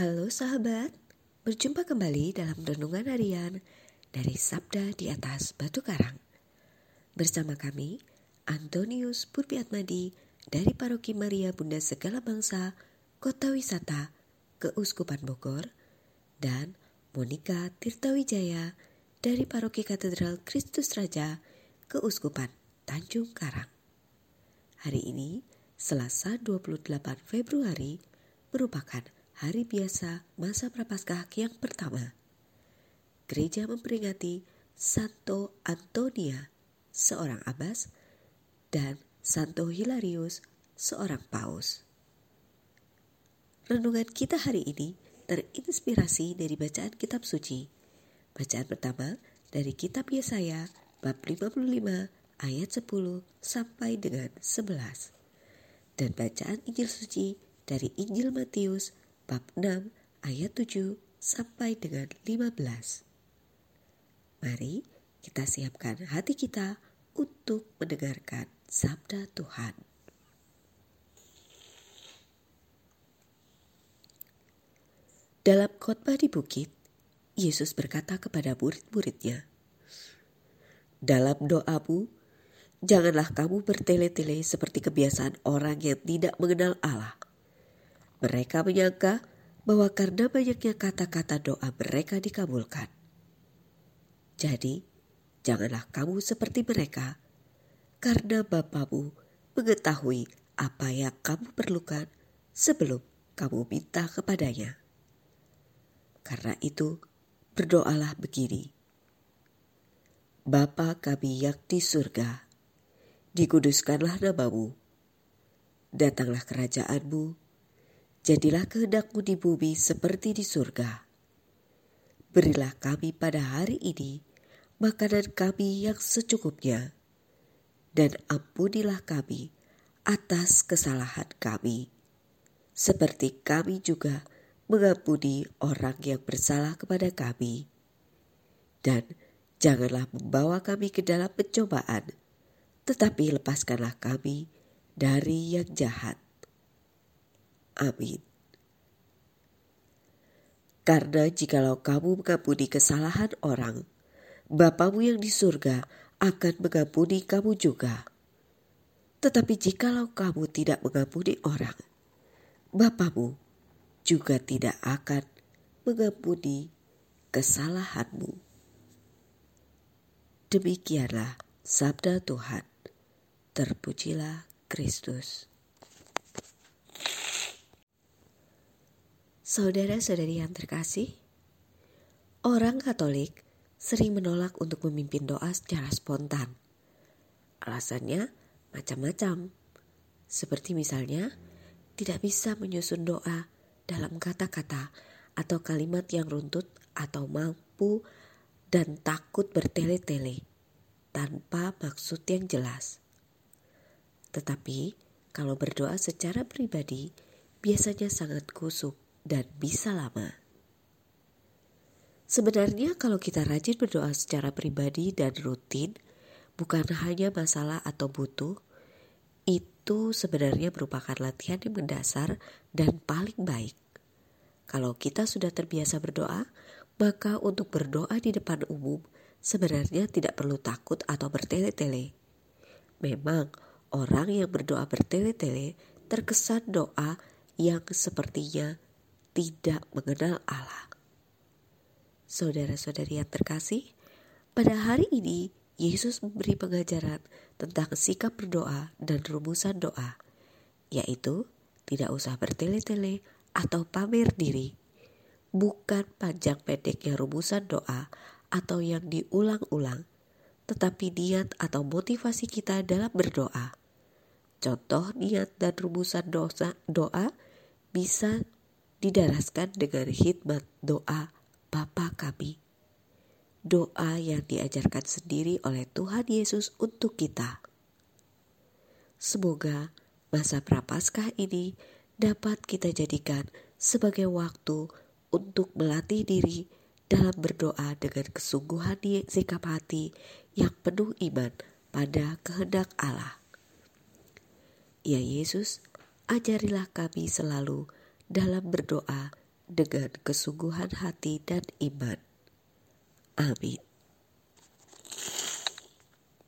Halo sahabat, berjumpa kembali dalam renungan harian dari Sabda di atas Batu Karang. Bersama kami, Antonius Purpiatmadi dari Paroki Maria Bunda Segala Bangsa, Kota Wisata, Keuskupan Bogor, dan Monika Tirtawijaya dari Paroki Katedral Kristus Raja, Keuskupan Tanjung Karang. Hari ini, Selasa 28 Februari, merupakan hari biasa masa prapaskah yang pertama. Gereja memperingati Santo Antonia, seorang abbas, dan Santo Hilarius, seorang paus. Renungan kita hari ini terinspirasi dari bacaan kitab suci. Bacaan pertama dari kitab Yesaya bab 55 ayat 10 sampai dengan 11. Dan bacaan Injil suci dari Injil Matius bab 6 ayat 7 sampai dengan 15. Mari kita siapkan hati kita untuk mendengarkan sabda Tuhan. Dalam khotbah di bukit, Yesus berkata kepada murid-muridnya, "Dalam doamu, janganlah kamu bertele-tele seperti kebiasaan orang yang tidak mengenal Allah." Mereka menyangka bahwa karena banyaknya kata-kata doa mereka dikabulkan. Jadi, janganlah kamu seperti mereka, karena Bapamu mengetahui apa yang kamu perlukan sebelum kamu minta kepadanya. Karena itu, berdoalah begini. Bapa kami yang di surga, dikuduskanlah namamu. Datanglah kerajaanmu, Jadilah kehendakmu di bumi seperti di surga. Berilah kami pada hari ini makanan kami yang secukupnya, dan ampunilah kami atas kesalahan kami, seperti kami juga mengampuni orang yang bersalah kepada kami. Dan janganlah membawa kami ke dalam pencobaan, tetapi lepaskanlah kami dari yang jahat. Amin. Karena jikalau kamu mengampuni kesalahan orang, Bapamu yang di surga akan mengampuni kamu juga. Tetapi jikalau kamu tidak mengampuni orang, Bapamu juga tidak akan mengampuni kesalahanmu. Demikianlah sabda Tuhan. Terpujilah Kristus. Saudara-saudari yang terkasih, orang Katolik sering menolak untuk memimpin doa secara spontan. Alasannya macam-macam, seperti misalnya tidak bisa menyusun doa dalam kata-kata atau kalimat yang runtut atau mampu dan takut bertele-tele tanpa maksud yang jelas. Tetapi kalau berdoa secara pribadi biasanya sangat kusuk dan bisa lama. Sebenarnya kalau kita rajin berdoa secara pribadi dan rutin, bukan hanya masalah atau butuh, itu sebenarnya merupakan latihan yang mendasar dan paling baik. Kalau kita sudah terbiasa berdoa, maka untuk berdoa di depan umum sebenarnya tidak perlu takut atau bertele-tele. Memang orang yang berdoa bertele-tele terkesan doa yang sepertinya tidak mengenal Allah. Saudara-saudari yang terkasih, pada hari ini Yesus memberi pengajaran tentang sikap berdoa dan rumusan doa, yaitu tidak usah bertele-tele atau pamer diri, bukan panjang pendeknya rumusan doa atau yang diulang-ulang, tetapi niat atau motivasi kita dalam berdoa. Contoh niat dan rumusan doa bisa didaraskan dengan hikmat doa Bapa kami. Doa yang diajarkan sendiri oleh Tuhan Yesus untuk kita. Semoga masa prapaskah ini dapat kita jadikan sebagai waktu untuk melatih diri dalam berdoa dengan kesungguhan sikap hati yang penuh iman pada kehendak Allah. Ya Yesus, ajarilah kami selalu dalam berdoa dengan kesungguhan hati dan iman. Amin.